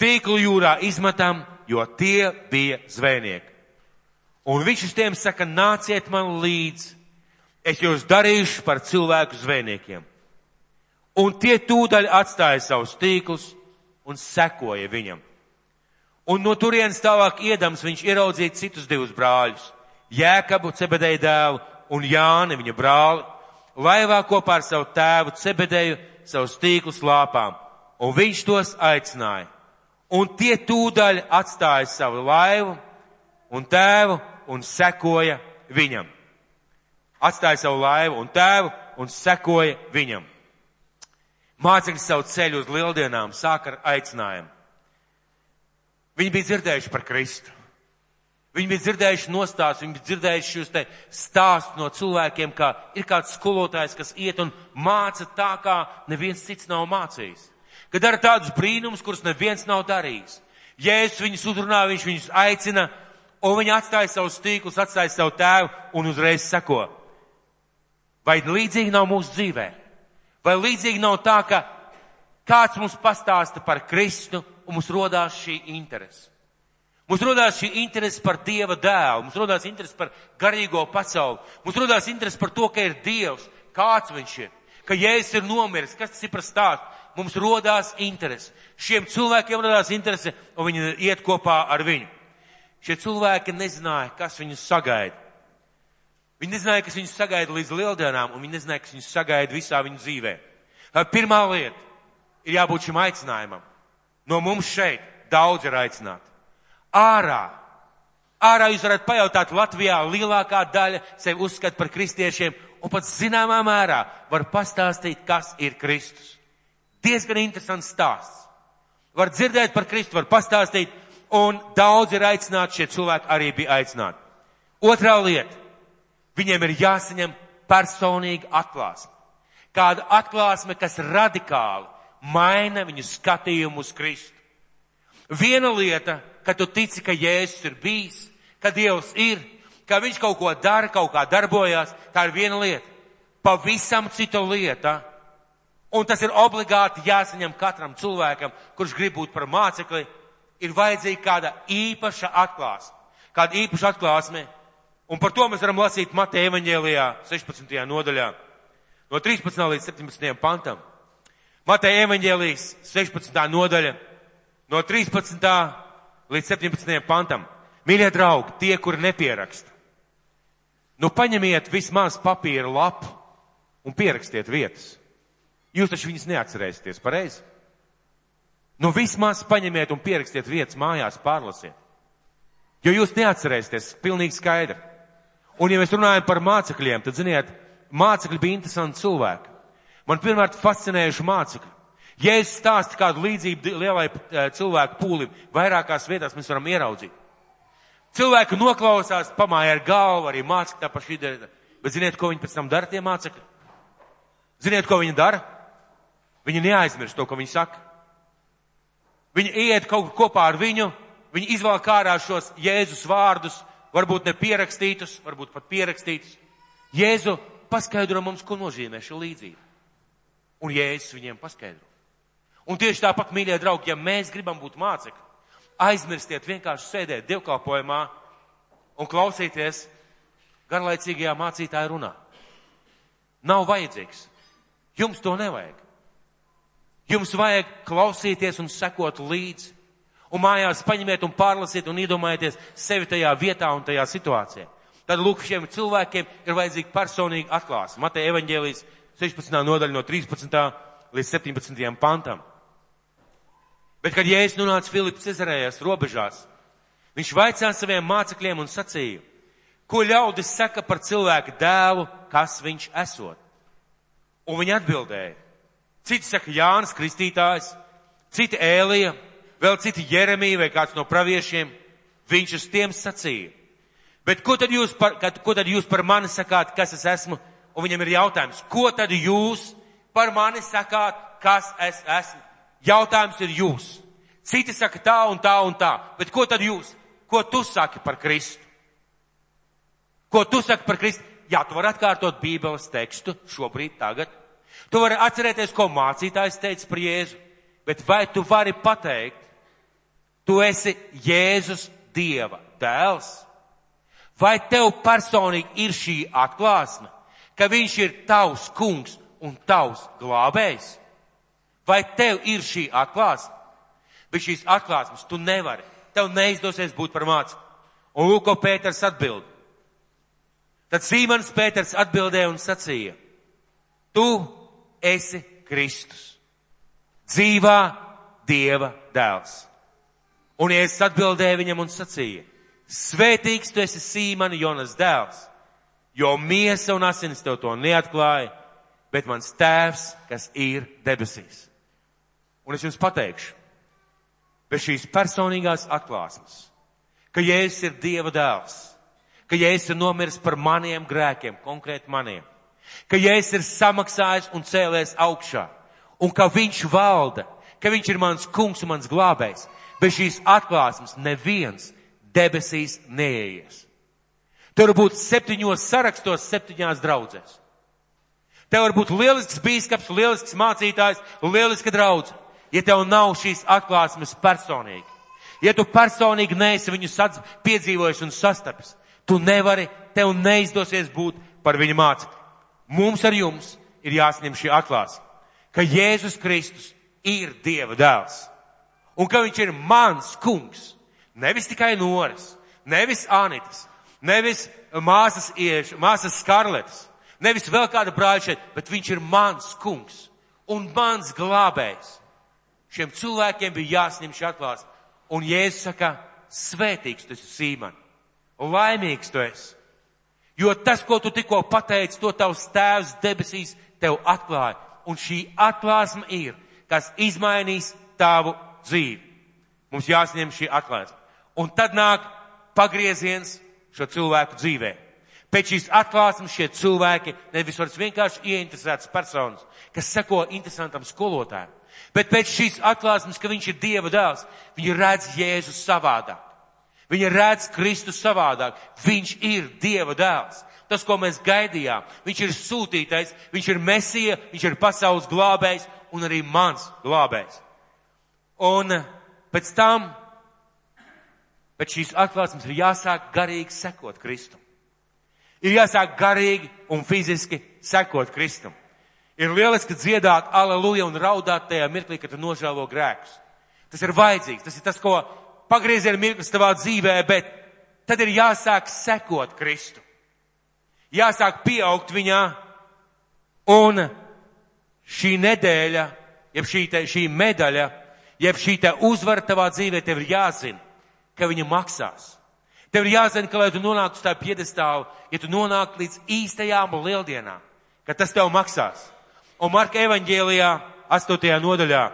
Tīklu jūrā izmetam, jo tie bija zvejnieki. Un viņš uz tiem saka, nāciet man līdzi, es jūs darīšu par cilvēku zvejniekiem. Un tie tūdaļ atstāja savus tīklus un sekoja viņam. Un no turienes tālāk iedams viņš ieraudzīja citus divus brāļus - Jēkabu, Cebedēju dēlu un Jāni, viņa brāli, laivā kopā ar savu tēvu Cebedēju savus tīklus lāpām, un viņš tos aicināja. Un tie tūdaļ atstāja savu laivu un tēvu un sekoja viņam. Atstāja savu laivu un tēvu un sekoja viņam. Mācekļi savu ceļu uz lieldienām sāk ar aicinājumu. Viņi bija dzirdējuši par Kristu. Viņi bija dzirdējuši nostāstus, viņi bija dzirdējuši šos te stāstus no cilvēkiem, kā ir kāds skolotājs, kas iet un māca tā, kā neviens cits nav mācījis. Kad dara tādus brīnumus, kurus neviens nav darījis. Jēzus viņus uzrunā, viņš viņus aicina, un viņi atstāja savus tīklus, atstāja savu tēvu un uzreiz seko. Vai līdzīgi nav mūsu dzīvē? Vai līdzīgi nav tā, ka kāds mums pastāsta par Kristu, un mums rodās šī interese. Mums rodās šī interese par Dieva dēlu, mums rodās interese par garīgo pasauli, mums rodās interese par to, ka ir Dievs, kāds viņš ir, ka Jēzus ir nomiris, kas tas ir par stāstu. Mums rodās interese. Šiem cilvēkiem rodās interese, un viņi iet kopā ar viņu. Šie cilvēki nezināja, kas viņus sagaida. Viņi nezināja, kas viņus sagaida līdz lieldienām, un viņi nezināja, kas viņus sagaida visā viņu dzīvē. Pirmā lieta ir jābūt šim aicinājumam. No mums šeit daudz ir aicināti ārā. Ārā jūs varat pajautāt, Latvijā lielākā daļa sevi uzskata par kristiešiem un pat zināmā mērā var pastāstīt, kas ir Kristus. Diezgan interesants stāsts. Var dzirdēt par Kristu, var pastāstīt, un daudz ir aicināti, šie cilvēki arī bija aicināti. Otrā lieta. Viņiem ir jāsaņem personīga atklāsme. Kāda atklāsme, kas radikāli maina viņu skatījumu uz Kristu. Viena lieta ka tu tici, ka Jēzus ir bijis, ka Dievs ir, ka viņš kaut ko dara, kaut kā darbojās, tā ir viena lieta. Pavisam cita lieta. Un tas ir obligāti jāsaņem katram cilvēkam, kurš grib būt par mācekli, ir vajadzīga kāda īpaša atklāsme. Kāda īpaša atklāsme. Un par to mēs varam lasīt Mateja evaņģēlijā 16. nodaļā, no 13. līdz 17. pantam. Mateja evaņģēlijas 16. nodaļa, no 13 līdz 17. pantam. Mīļie draugi, tie, kuri nepieraksta, nu paņemiet vismaz papīra lapu un pierakstiet vietas. Jūs taču viņas neatcerēsieties, pareizi? Nu vismaz paņemiet un pierakstiet vietas mājās, pārlasiet. Jo jūs neatcerēsieties, pilnīgi skaidri. Un ja mēs runājam par mācekļiem, tad ziniet, mācekļi bija interesanti cilvēki. Man pirmkārt fascinējuši mācekļi. Ja es stāstu kādu līdzību lielai eh, cilvēku pūlim, vairākās vietās mēs varam ieraudzīt. Cilvēki noklausās, pamāja ar galvu, arī mācekļi tā paši ideja. Bet ziniet, ko viņi pēc tam dara, tie mācekļi? Ziniet, ko viņi dara? Viņi neaizmirst to, ko viņi saka. Viņi iet kaut kur kopā ar viņu, viņi izvēl kārā šos Jēzus vārdus, varbūt ne pierakstītus, varbūt pat pierakstītus. Jēzu paskaidro mums, ko nozīmē šī līdzība. Un Jēzus viņiem paskaidro. Un tieši tāpat, mīļie draugi, ja mēs gribam būt mācekļi, aizmirstiet vienkārši sēdēt dievkalpojumā un klausīties garlaicīgajā mācītāja runā. Nav vajadzīgs. Jums to nevajag. Jums vajag klausīties un sekot līdzi. Un mājās paņemiet un pārlasiet un iedomājieties sevi tajā vietā un tajā situācijā. Tad lūk, šiem cilvēkiem ir vajadzīga personīga atklāsme. Mateja evaņģēlijas 16. nodaļa no 13. līdz 17. pantam. Bet, kad Jēzus nonāca Filips Cezarējas robežās, viņš vaicāja saviem mācekļiem un sacīja, ko ļaudis saka par cilvēku dēlu, kas viņš esot. Un viņi atbildēja. Citi saka Jānis Kristītājs, citi Ēlija, vēl citi Jeremija vai kāds no praviešiem. Viņš uz tiem sacīja. Bet ko tad jūs par, kad, ko tad jūs par mani sakāt, kas es esmu? Un viņam ir jautājums, ko tad jūs par mani sakāt, kas es esmu? Jautājums ir jūs. Citi saka tā un tā un tā, bet ko tad jūs? Ko tu saki par Kristu? Ko tu saki par Kristu? Jā, tu vari atkārtot Bībeles tekstu šobrīd, tagad. Tu vari atcerēties, ko mācītājs teica par Jēzu, bet vai tu vari pateikt, tu esi Jēzus Dieva dēls? Vai tev personīgi ir šī atklāsme, ka viņš ir tavs kungs un tavs glābējs? Vai tev ir šī atklāsme? Bet šīs atklāsmes tu nevari. Tev neizdosies būt par mācu. Un lūk, ko Pēters atbild. Tad Sīmans Pēters atbildēja un sacīja, tu esi Kristus, dzīvā Dieva dēls. Un es atbildēju viņam un sacīju, svētīgs tu esi Sīmana Jonas dēls, jo miesa un asins tev to neatklāja, bet mans tēvs, kas ir debesīs. Un es jums pateikšu, bez šīs personīgās atklāsmes, ka Jēzus ir Dieva dēls, ka Jēzus ir nomiris par maniem grēkiem, konkrēti maniem, ka Jēzus ir samaksājis un cēlēs augšā, un ka Viņš valda, ka Viņš ir mans kungs un mans glābējs. Bez šīs atklāsmes neviens debesīs neieies. Tur var būt septiņos sarakstos, septiņās draudzēs. Tev var būt lielisks bīskaps, lielisks mācītājs, lieliska draudzība. ja tev nav šīs atklāsmes personīgi. Ja tu personīgi neesi viņu sadz, piedzīvojis un sastapis, tu nevari, tev neizdosies būt par viņa mācekli. Mums ar jums ir jāsņem šī atklāsme, ka Jēzus Kristus ir Dieva dēls un ka viņš ir mans kungs. Nevis tikai Noras, nevis Anitas, nevis māsas Ieša, māsas Skarletas, nevis vēl kāda brāļa šeit, bet viņš ir mans kungs un mans glābējs. Šiem cilvēkiem bija jāsņem šī atklāsme. Un Jēzus saka, svētīgs tu esi Sīman, laimīgs tu esi. Jo tas, ko tu tikko pateici, to tavs tēvs debesīs tev atklāja. Un šī atklāsme ir, kas izmainīs tavu dzīvi. Mums jāsņem šī atklāsme. Un tad nāk pagrieziens šo cilvēku dzīvē. Pēc šīs atklāsmes šie cilvēki nevis vairs vienkārši ieinteresētas personas, kas seko interesantam skolotājiem, bet pēc šīs atklāsmes, ka viņš ir Dieva dēls, viņi redz Jēzu savādāk. Viņi redz Kristu savādāk. Viņš ir Dieva dēls. Tas, ko mēs gaidījām, viņš ir sūtītais, viņš ir mesija, viņš ir pasaules glābējs un arī mans glābējs. Un pēc tam, pēc šīs atklāsmes ir jāsāk garīgi sekot Kristum. Ir jāsāk garīgi un fiziski sekot Kristum. Ir lieliski dziedāt aleluja un raudāt tajā mirklī, kad tu nožēlo grēkus. Tas ir vajadzīgs, tas ir tas, ko pagrieziena mirklis tavā dzīvē, bet tad ir jāsāk sekot Kristu. Jāsāk pieaugt viņā un šī nedēļa, jeb šī, te, šī medaļa jeb šī uzvara tavā dzīvē, tev ir jāzina, ka viņa maksās. Tev ir jāzina, ka, lai tu nonāktu uz tā piedestāvu, ja tu nonāk līdz īstajām lieldienām, ka tas tev maksās. Un Marka evaņģēlijā, 8. nodaļā,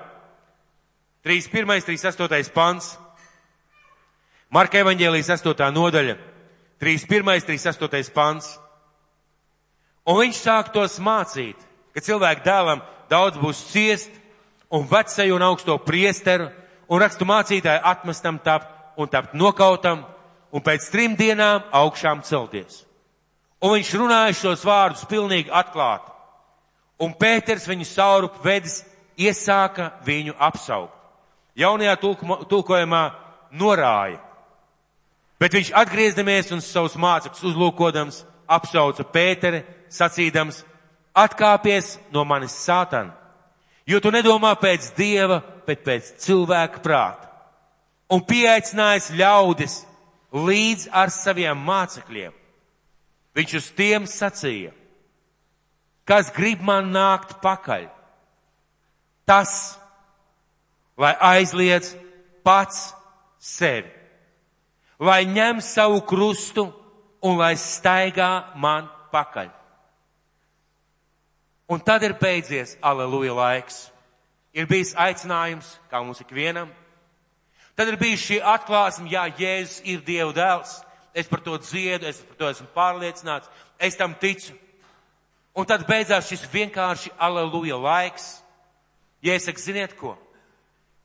31. 38. pants. Marka evaņģēlijas 8. nodaļa, 31. 38. pants. Un viņš sāk tos mācīt, ka cilvēku dēlam daudz būs ciest, un vecēju un augsto priesteru un rakstu mācītāju atmestam tapt un tapt nokautam un pēc trim dienām augšām celties. Un viņš runāja šos vārdus pilnīgi atklāti. Un Pēters viņu saurup vedis iesāka viņu apsaukt. Jaunajā tulkojumā norāja. Bet viņš atgriezamies un savus mācekļus uzlūkodams apsauca Pēteri, sacīdams, atkāpies no manis sātana Jo tu nedomā pēc dieva, bet pēc cilvēka prāta. Un pieaicinājis ļaudis līdz ar saviem mācekļiem. Viņš uz tiem sacīja, kas grib man nākt pakaļ. Tas, lai aizliedz pats sevi, lai ņem savu krustu un lai staigā man pakaļ. Un tad ir beidzies aleluja laiks. Ir bijis aicinājums, kā mums ikvienam. Tad ir bijis šī atklāsme, jā, Jēzus ir Dieva dēls. Es par to dziedu, es par to esmu pārliecināts, es tam ticu. Un tad beidzās šis vienkārši aleluja laiks. Ja es saku, ziniet ko?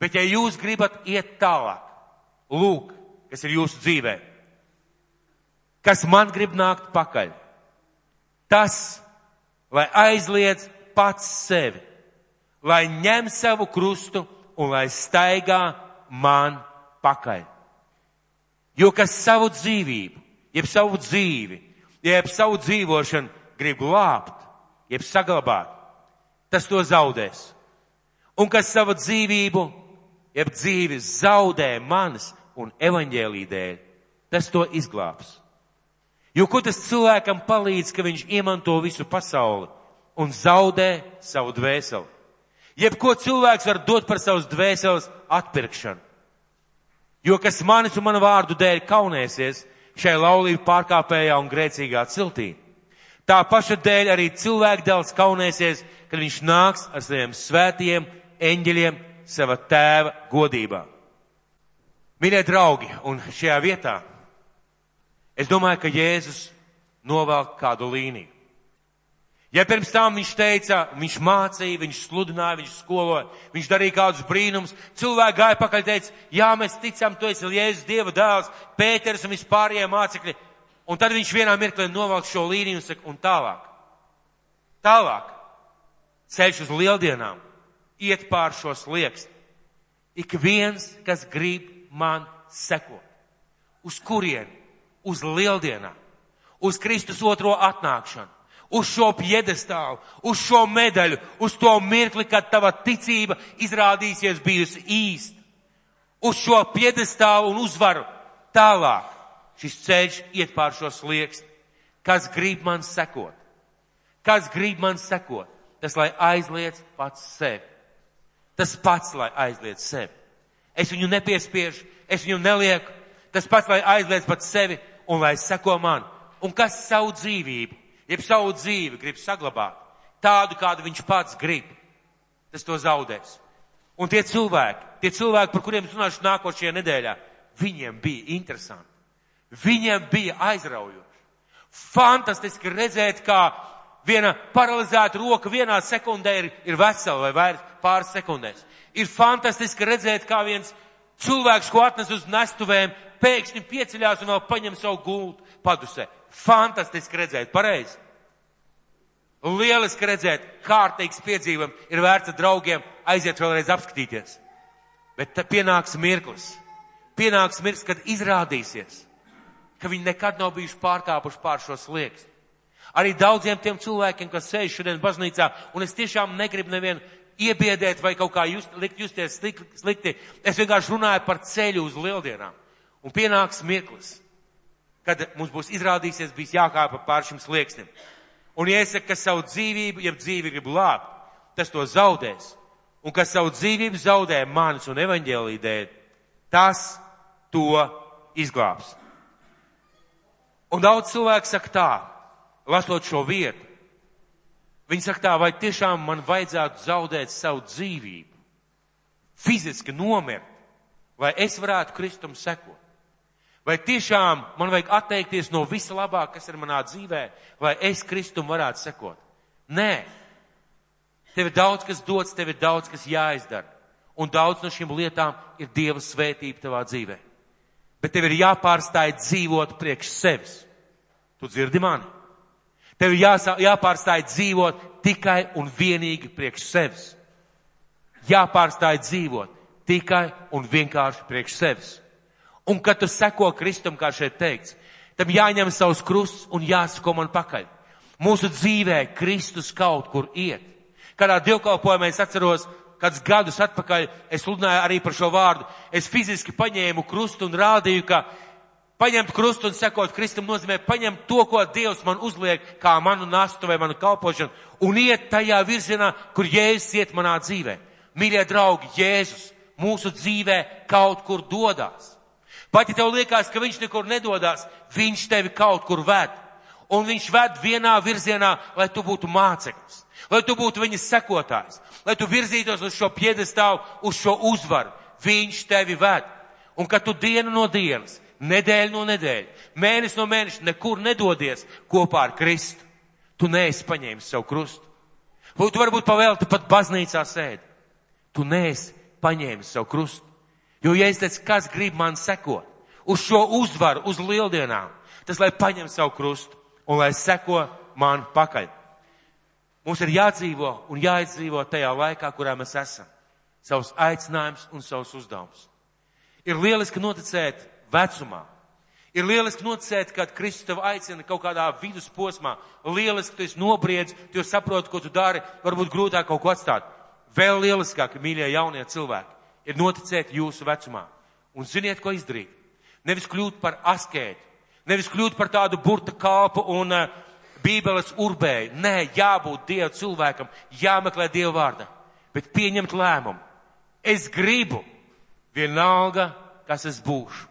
Bet ja jūs gribat iet tālāk, lūk, kas ir jūsu dzīvē, kas man grib nākt pakaļ, tas lai aizliedz pats sevi, lai ņem savu krustu un lai staigā man pakaļ. Jo kas savu dzīvību, jeb savu dzīvi, jeb savu dzīvošanu grib glābt, jeb saglabāt, tas to zaudēs. Un kas savu dzīvību, jeb dzīvi zaudē manas un evaņģēlī dēļ, tas to izglābs. Jo ko tas cilvēkam palīdz, ka viņš iemanto visu pasauli un zaudē savu dvēseli? Jebko cilvēks var dot par savas dvēseles atpirkšanu. Jo kas manis un manu vārdu dēļ kaunēsies šai laulību pārkāpējā un grēcīgā ciltī, tā paša dēļ arī cilvēku dēls kaunēsies, kad viņš nāks ar saviem svētiem eņģeļiem sava tēva godībā. Mīļie draugi, un šajā vietā Es domāju, ka Jēzus novelk kādu līniju. Ja pirms tam viņš teica, viņš mācīja, viņš sludināja, viņš skoloja, viņš darīja kādus brīnumus, cilvēki gāja pakaļ teica, jā, mēs ticam, tu esi Jēzus Dieva dēls, Pēters un vispārējie mācekļi. Un tad viņš vienā mirklī novelk šo līniju un saka, un tālāk. Tālāk. Ceļš uz lieldienām. Iet pār šo sliekstu. Ik viens, kas grib man sekot. Uz kurieni? Uz lieldienām, uz Kristus otro atnākšanu, uz šo piedestālu, uz šo medaļu, uz to mirkli, kad tava ticība izrādīsies bijusi īsta. Uz šo piedestālu un uzvaru tālāk. Šis ceļš iet pār šo slieksti. Kas grib man sekot? Kas grib man sekot? Tas, lai aizliec pats sevi. Tas pats, lai aizliec sevi. Es viņu nepiespiežu, es viņu nelieku. Tas pats, lai aizliec pats sevi un lai seko man. Un kas savu dzīvību, jeb savu dzīvi grib saglabāt, tādu, kādu viņš pats grib, tas to zaudēs. Un tie cilvēki, tie cilvēki, par kuriem es runāšu nākošajā nedēļā, viņiem bija interesanti. Viņiem bija aizraujoši. Fantastiski redzēt, kā viena paralizēta roka vienā sekundē ir, ir vesela vai vairs pāris sekundēs. Ir fantastiski redzēt, kā viens cilvēks, ko atnes uz nestuvēm, pēkšņi pieceļās un vēl paņem savu gultu padusē. Fantastiski redzēt, pareizi. Lieliski redzēt, kārtīgs piedzīvam, ir vērts draugiem aiziet vēlreiz apskatīties. Bet pienāks mirklis. Pienāks mirklis, kad izrādīsies, ka viņi nekad nav bijuši pārkāpuši pār šo slieksni. Arī daudziem tiem cilvēkiem, kas sēž šodien baznīcā, un es tiešām negribu nevienu iebiedēt vai kaut kā just, likt justies slikti. Es vienkārši runāju par ceļu uz lieldienām. Un pienāks mirklis, kad mums būs izrādīsies bijis jākāpa pār šim slieksnim. Un ja es saku, ka savu dzīvību, ja dzīvi grib glābt, tas to zaudēs. Un kas savu dzīvību zaudē manis un evaņģēlī dēļ, tas to izglābs. Un daudz cilvēku saka tā, lasot šo vietu. Viņi saka tā, vai tiešām man vajadzētu zaudēt savu dzīvību, fiziski nomirt, lai es varētu Kristum sekot. Vai tiešām man vajag atteikties no visa labā, kas ir manā dzīvē, lai es Kristum varētu sekot? Nē. Tev ir daudz, kas dots, tev ir daudz, kas jāizdara. Un daudz no šīm lietām ir Dieva svētība tavā dzīvē. Bet tev ir jāpārstāj dzīvot priekš sevis. Tu dzirdi mani? Tev jāsā, jāpārstāj dzīvot tikai un vienīgi priekš sevis. Jāpārstāj dzīvot tikai un vienkārši priekš sevis. Un kad tu seko Kristum, kā šeit teikts, tam jāņem savus krusts un jāsako man pakaļ. Mūsu dzīvē Kristus kaut kur iet. Kādā dievkalpojumā es atceros, kādus gadus atpakaļ es sludināju arī par šo vārdu. Es fiziski paņēmu krustu un rādīju, ka Paņemt krustu un sekot Kristum nozīmē paņemt to, ko Dievs man uzliek, kā manu nastu vai manu kalpošanu, un iet tajā virzienā, kur Jēzus iet manā dzīvē. Mīļie draugi, Jēzus mūsu dzīvē kaut kur dodās. Pat ja tev liekas, ka viņš nekur nedodās, viņš tevi kaut kur ved. Un viņš ved vienā virzienā, lai tu būtu māceklis, lai tu būtu viņa sekotājs, lai tu virzītos uz šo piedestāvu, uz šo uzvaru. Viņš tevi ved. Un kad tu dienu no dienas nedēļu no nedēļas, mēnesis no mēneša, nekur nedodies kopā ar Kristu. Tu neesi paņēmis savu krustu. Tu varbūt pavēlti pat baznīcā sēdi. Tu neesi paņēmis savu krustu. Jo, ja es teicu, kas grib man sekot uz šo uzvaru, uz lieldienām, tas lai paņem savu krustu un lai seko man pakaļ. Mums ir jādzīvo un jāizdzīvo tajā laikā, kurā mēs esam. Savus aicinājums un savus uzdevums. Ir lieliski noticēt vecumā. Ir lieliski nocēt, kad Kristus tev aicina kaut kādā vidusposmā. Lieliski tu esi nobriedz, tu jau saproti, ko tu dari, varbūt grūtāk kaut ko atstāt. Vēl lieliskāk, mīļie jaunie cilvēki, ir noticēt jūsu vecumā. Un ziniet, ko izdarīt. Nevis kļūt par askētu, nevis kļūt par tādu burta kalpu un uh, bībeles urbēju. Nē, jābūt Dieva cilvēkam, jāmeklē Dieva vārda, bet pieņemt lēmumu. Es gribu vienalga, kas es būšu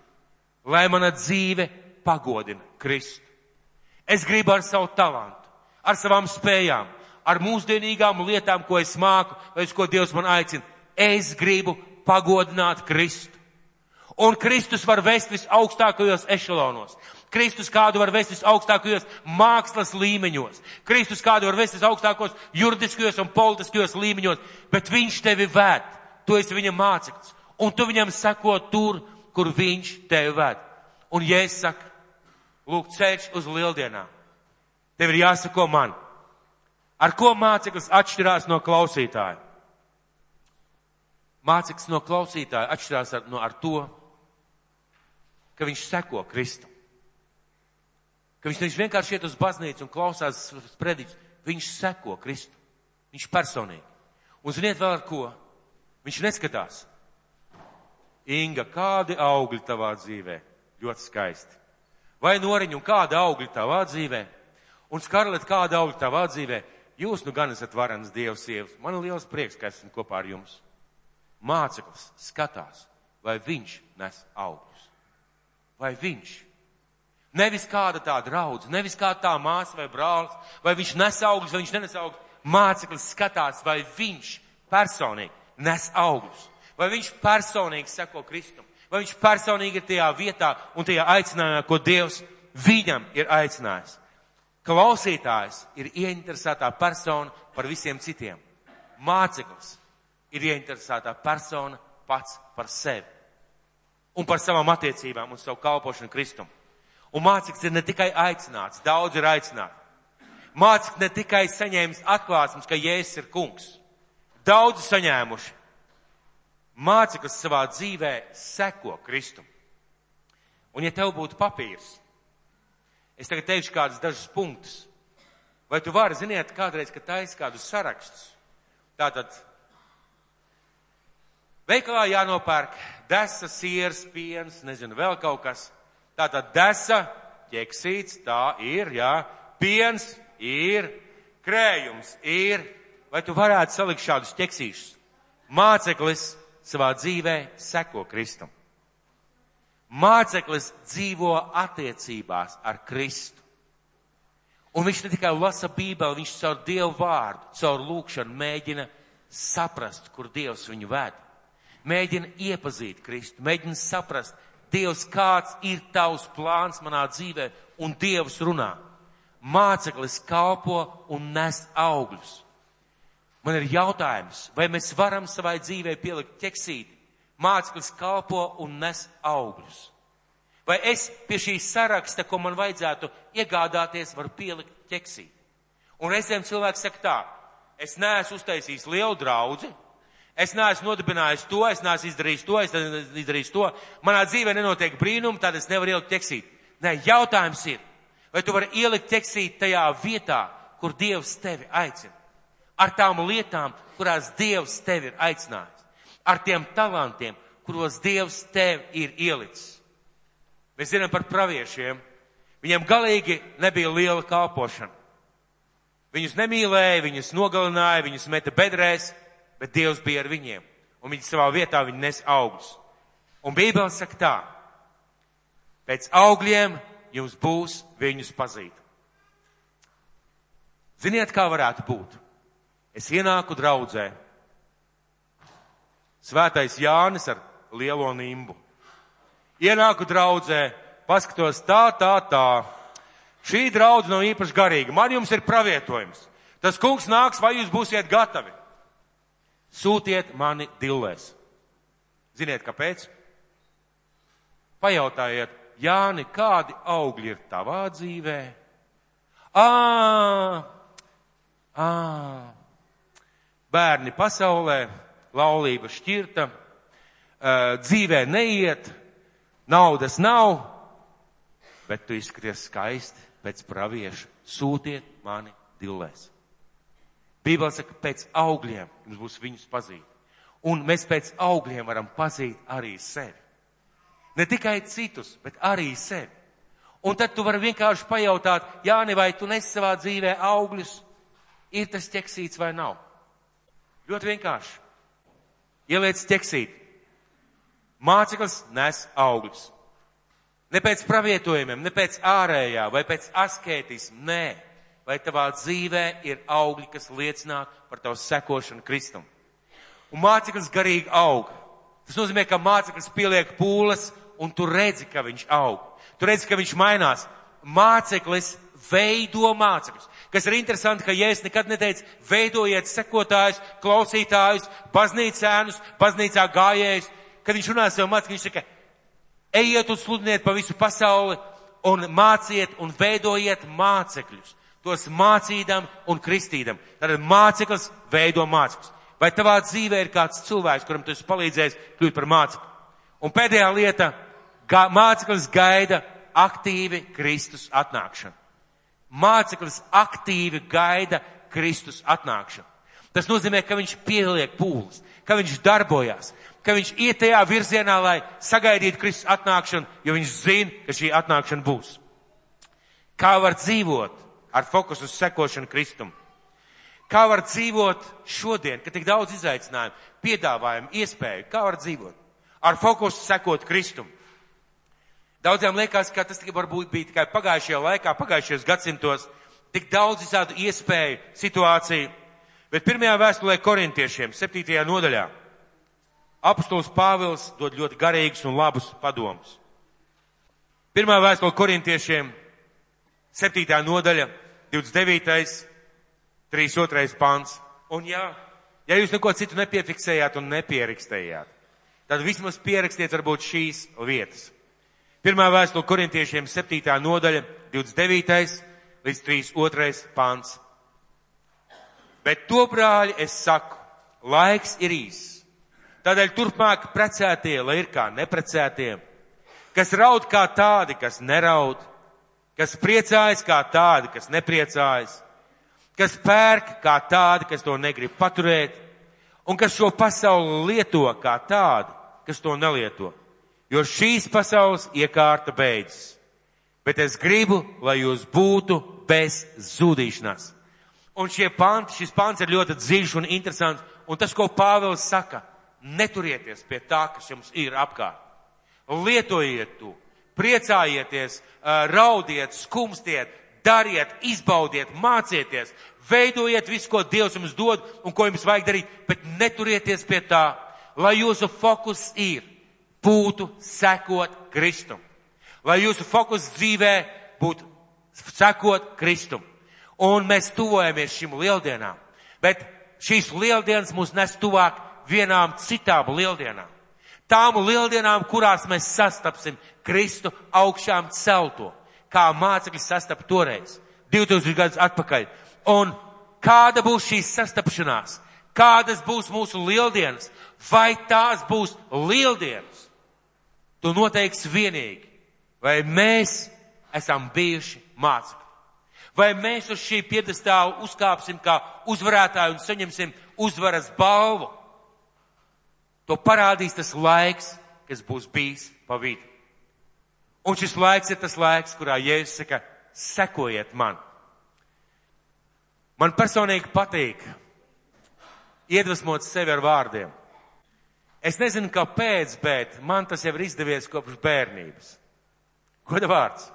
lai mana dzīve pagodina Kristu. Es gribu ar savu talantu, ar savām spējām, ar mūsdienīgām lietām, ko es māku, vai uz ko Dievs man aicina. Es gribu pagodināt Kristu. Un Kristus var vest visaugstākajos ešalonos. Kristus kādu var vest visaugstākajos mākslas līmeņos. Kristus kādu var vest visaugstākos juridiskajos un politiskajos līmeņos. Bet viņš tevi vēd. Tu esi viņa māceklis. Un tu viņam seko tur, kur viņš tevi ved. Un Jēzus saka, lūk, ceļš uz lieldienām. Tev ir jāsako man. Ar ko māceklis atšķirās no klausītāja? Māceklis no klausītāja atšķirās ar, no, ar to, ka viņš seko Kristum. Ka viņš nevis vienkārši iet uz baznīcu un klausās sprediķus, viņš seko Kristu. Viņš personīgi. Un ziniet vēl ar ko? Viņš neskatās. Inga, kādi augļi tavā dzīvē? Ļoti skaisti. Vai noriņu kāda augļi tavā dzīvē? Un Skarlet, kāda augļi tavā dzīvē? Jūs nu gan esat varens Dievs sievas. Man ir liels prieks, ka esmu kopā ar jums. Māceklis skatās, vai viņš nes augļus. Vai viņš? Nevis kāda tā draudz, nevis kā tā māsa vai brālis, vai viņš nes augļus, vai viņš nenes augļus. Māceklis skatās, vai viņš personīgi nes augļus, vai viņš personīgi seko Kristum, vai viņš personīgi ir tajā vietā un tajā aicinājumā, ko Dievs viņam ir aicinājis. Klausītājs ir ieinteresētā persona par visiem citiem. Māceklis ir ieinteresētā persona pats par sevi un par savām attiecībām un savu kalpošanu Kristum. Un māceklis ir ne tikai aicināts, daudz ir aicināti. Māceklis ne tikai saņēmis atklāsmes, ka Jēzus ir kungs. Daudzi saņēmuši. Māceklis savā dzīvē seko Kristum. Un ja tev būtu papīrs, Es tagad teikšu kādus dažus punktus. Vai tu vari, ziniet, kādreiz, kad taisa kādus sarakstus? Tātad, veikalā jānopērk desa, siers, piens, nezinu, vēl kaut kas. Tātad desa, ķeksīts, tā ir, jā, piens ir, krējums ir. Vai tu varētu salikt šādus ķeksīšus? Māceklis savā dzīvē seko Kristum. Māceklis dzīvo attiecībās ar Kristu. Un viņš ne tikai lasa Bībeli, viņš caur Dievu vārdu, caur lūkšanu mēģina saprast, kur Dievs viņu ved. Mēģina iepazīt Kristu, mēģina saprast, Dievs, kāds ir tavs plāns manā dzīvē, un Dievs runā. Māceklis kalpo un nes augļus. Man ir jautājums, vai mēs varam savai dzīvē pielikt ķeksīti, māceklis kalpo un nes augļus. Vai es pie šī saraksta, ko man vajadzētu iegādāties, varu pielikt ķeksīt? Un reizēm cilvēks saka tā, es neesmu uztaisījis lielu draudzi, es neesmu nodibinājis to, es neesmu izdarījis to, es neesmu izdarījis to, manā dzīvē nenotiek brīnumi, tad es nevaru ielikt ķeksīt. Nē, jautājums ir, vai tu vari ielikt ķeksīt tajā vietā, kur Dievs tevi aicina? Ar tām lietām, kurās Dievs tevi ir aicinājis ar tiem talantiem, kuros Dievs tev ir ielicis. Mēs zinām par praviešiem. Viņiem galīgi nebija liela kalpošana. Viņus nemīlēja, viņus nogalināja, viņus meta bedrēs, bet Dievs bija ar viņiem. Un viņi savā vietā viņi nes augļus. Un Bībele saka tā, pēc augļiem jums būs viņus pazīt. Ziniet, kā varētu būt? Es ienāku draudzē, Svētais Jānis ar lielo nimbu. Ienāku draudzē, paskatos tā, tā, tā. Šī draudz nav īpaši garīga. Man jums ir pravietojums. Tas kungs nāks, vai jūs būsiet gatavi? Sūtiet mani dillēs. Ziniet, kāpēc? Pajautājiet, Jāni, kādi augļi ir tavā dzīvē? Ā, ā, bērni pasaulē, laulība šķirta, dzīvē neiet, naudas nav, bet tu izskaties skaisti pēc pravieša. Sūtiet mani dillēs. Bībeli saka, pēc augļiem jums būs viņus pazīt. Un mēs pēc augļiem varam pazīt arī sevi. Ne tikai citus, bet arī sevi. Un tad tu vari vienkārši pajautāt, Jāni, vai tu nes savā dzīvē augļus? Ir tas ķeksīts vai nav? Ļoti vienkārši. Ieliec ķeksīt. Māceklis nes augļus. Ne pēc pravietojumiem, ne pēc ārējā vai pēc askētismu, nē. Vai tavā dzīvē ir augļi, kas liecina par tavu sekošanu Kristum. Un māceklis garīgi aug. Tas nozīmē, ka māceklis pieliek pūles un tu redzi, ka viņš aug. Tu redzi, ka viņš mainās. Māceklis veido mācekļus. Kas ir interesanti, ka Jēzus nekad neteica, veidojiet sekotājus, klausītājus, baznīcēnus, baznīcā gājējus. Kad viņš runā sev mācīt, viņš saka, ejiet un sludiniet pa visu pasauli un māciet un veidojiet mācekļus. Tos mācīdam un kristīdam. Tātad māceklis veido mācekļus. Vai tavā dzīvē ir kāds cilvēks, kuram tu esi palīdzējis kļūt par mācekli? Un pēdējā lieta - māceklis gaida aktīvi Kristus atnākšanu. Māceklis aktīvi gaida Kristus atnākšanu. Tas nozīmē, ka viņš pieliek pūles, ka viņš darbojās, ka viņš iet tajā virzienā, lai sagaidītu Kristus atnākšanu, jo viņš zina, ka šī atnākšana būs. Kā var dzīvot ar fokusu uz sekošanu Kristum? Kā var dzīvot šodien, kad tik daudz izaicinājumu, piedāvājumu, iespēju? Kā var dzīvot? Ar fokusu sekot Kristum. Daudziem liekas, ka tas varbūt bija tikai pagājušajā laikā, pagājušajos gadsimtos, tik daudz visādu iespēju, situāciju. Bet pirmajā vēstulē korintiešiem, septītajā nodaļā, apustulis Pāvils dod ļoti garīgus un labus padomus. Pirmā vēstule korintiešiem, septītā nodaļa, 29. 32. pants. Un jā, ja jūs neko citu nepiefiksējāt un nepierakstējāt, tad vismaz pierakstiet varbūt šīs vietas. Pirmā vēstule korintiešiem 7. nodaļa, 29. līdz 32. pants. Bet to brāļi es saku, laiks ir īs. Tādēļ turpmāk precētie, lai ir kā neprecētie, kas raud kā tādi, kas neraud, kas priecājas kā tādi, kas nepriecājas kas pērk kā tādi, kas to negrib paturēt, un kas šo pasauli lieto kā tādi, kas to nelieto. Jo šīs pasaules iekārta beidzas. Bet es gribu, lai jūs būtu bez zudīšanās. Un šie panti, šis pants ir ļoti dziļš un interesants, un tas, ko Pāvils saka, neturieties pie tā, kas jums ir apkārt. Lietojiet to, priecājieties, raudiet, skumstiet, dariet, izbaudiet, mācieties, veidojiet visu, ko Dievs jums dod un ko jums vajag darīt, bet neturieties pie tā, lai jūsu fokus ir, būtu sekot Kristum. Lai jūsu fokus dzīvē būtu sekot Kristum. Un mēs tuvojamies šīm lieldienām. Bet šīs lieldienas mūs nes tuvāk vienām citām lieldienām. Tām lieldienām, kurās mēs sastapsim Kristu augšām celto kā mācekļi sastapa toreiz, 2000 gadus atpakaļ. Un kāda būs šīs sastapšanās? Kādas būs mūsu lieldienas? Vai tās būs lieldienas? Tu noteiksi vienīgi. Vai mēs esam bijuši mācekļi? Vai mēs uz šī piedestāla uzkāpsim kā uzvarētāji un saņemsim uzvaras balvu? To parādīs tas laiks, kas būs bijis pa vidu. Un šis laiks ir tas laiks, kurā Jēzus saka, sekojiet man. Man personīgi patīk iedvesmot sevi ar vārdiem. Es nezinu, kāpēc, bet man tas jau ir izdevies kopš bērnības. Goda vārds.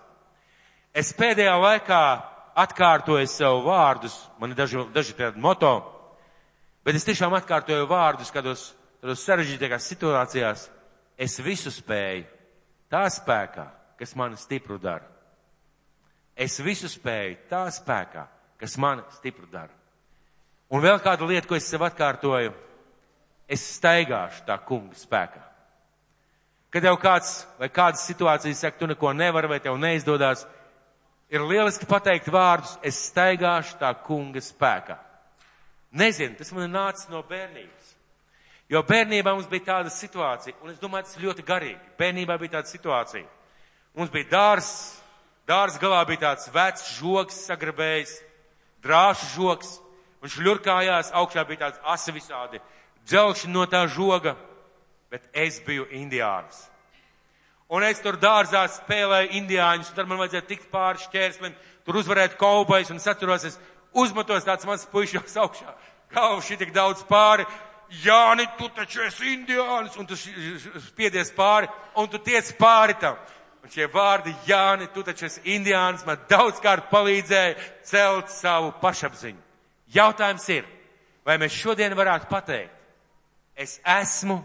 Es pēdējā laikā atkārtoju sev vārdus, man ir daži, daži tādi moto, bet es tiešām atkārtoju vārdus kādos, sarežģītākās situācijās. Es visu spēju tā spēkā, kas mani stipru dara. Es visu spēju tā spēkā, kas mani stipru dara. Un vēl kāda lieta, ko es sev atkārtoju, es staigāšu tā kunga spēkā. Kad jau kāds vai kādas situācijas saka, tu neko nevari vai tev neizdodas, ir lieliski pateikt vārdus, es staigāšu tā kunga spēkā. Nezinu, tas man ir nācis no bērnības. Jo bērnībā mums bija tāda situācija, un es domāju, tas ir ļoti garīgi. Bērnībā bija tāda situācija. Mums bija dārs, dārs galā bija tāds vecs žoks sagrabējis, drāšu žoks, un šļurkājās, augšā bija tāds asi visādi dzelkšņi no tā žoga, bet es biju indiānis. Un es tur dārzā spēlēju indiāņus, un tad man vajadzēja tikt pāri šķērslim, tur uzvarēt kaubais, un es atceros, es uzmetos tāds mans puišos augšā, galvu šī tik daudz pāri, Jāni, tu taču esi indiānis, un tu spiedies pāri, un tu tiec pāri tam. Un šie vārdi, Jāni, tu taču esi indiānis, man daudzkārt palīdzēja celt savu pašapziņu. Jautājums ir, vai mēs šodien varētu pateikt, es esmu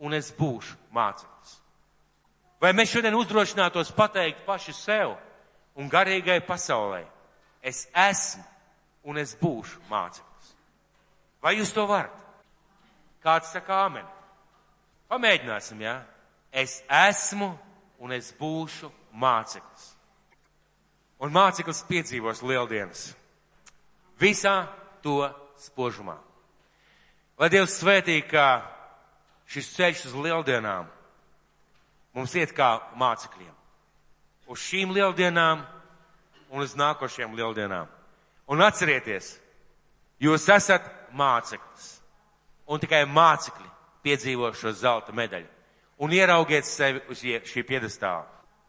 un es būšu māceklis? Vai mēs šodien uzdrošinātos pateikt paši sev un garīgai pasaulē, es esmu un es būšu māceklis? Vai jūs to varat? Kāds saka āmen? Pamēģināsim, jā? Ja? Es esmu un es būšu māceklis. Un māceklis piedzīvos lieldienas. Visā to spožumā. Lai Dievs svētī, ka šis ceļš uz lieldienām mums iet kā mācekļiem. Uz šīm lieldienām un uz nākošajām lieldienām. Un atcerieties, jūs esat māceklis. Un tikai mācekļi piedzīvo šo zelta medaļu. Un ieraugiet sevi uz šī piedestāla.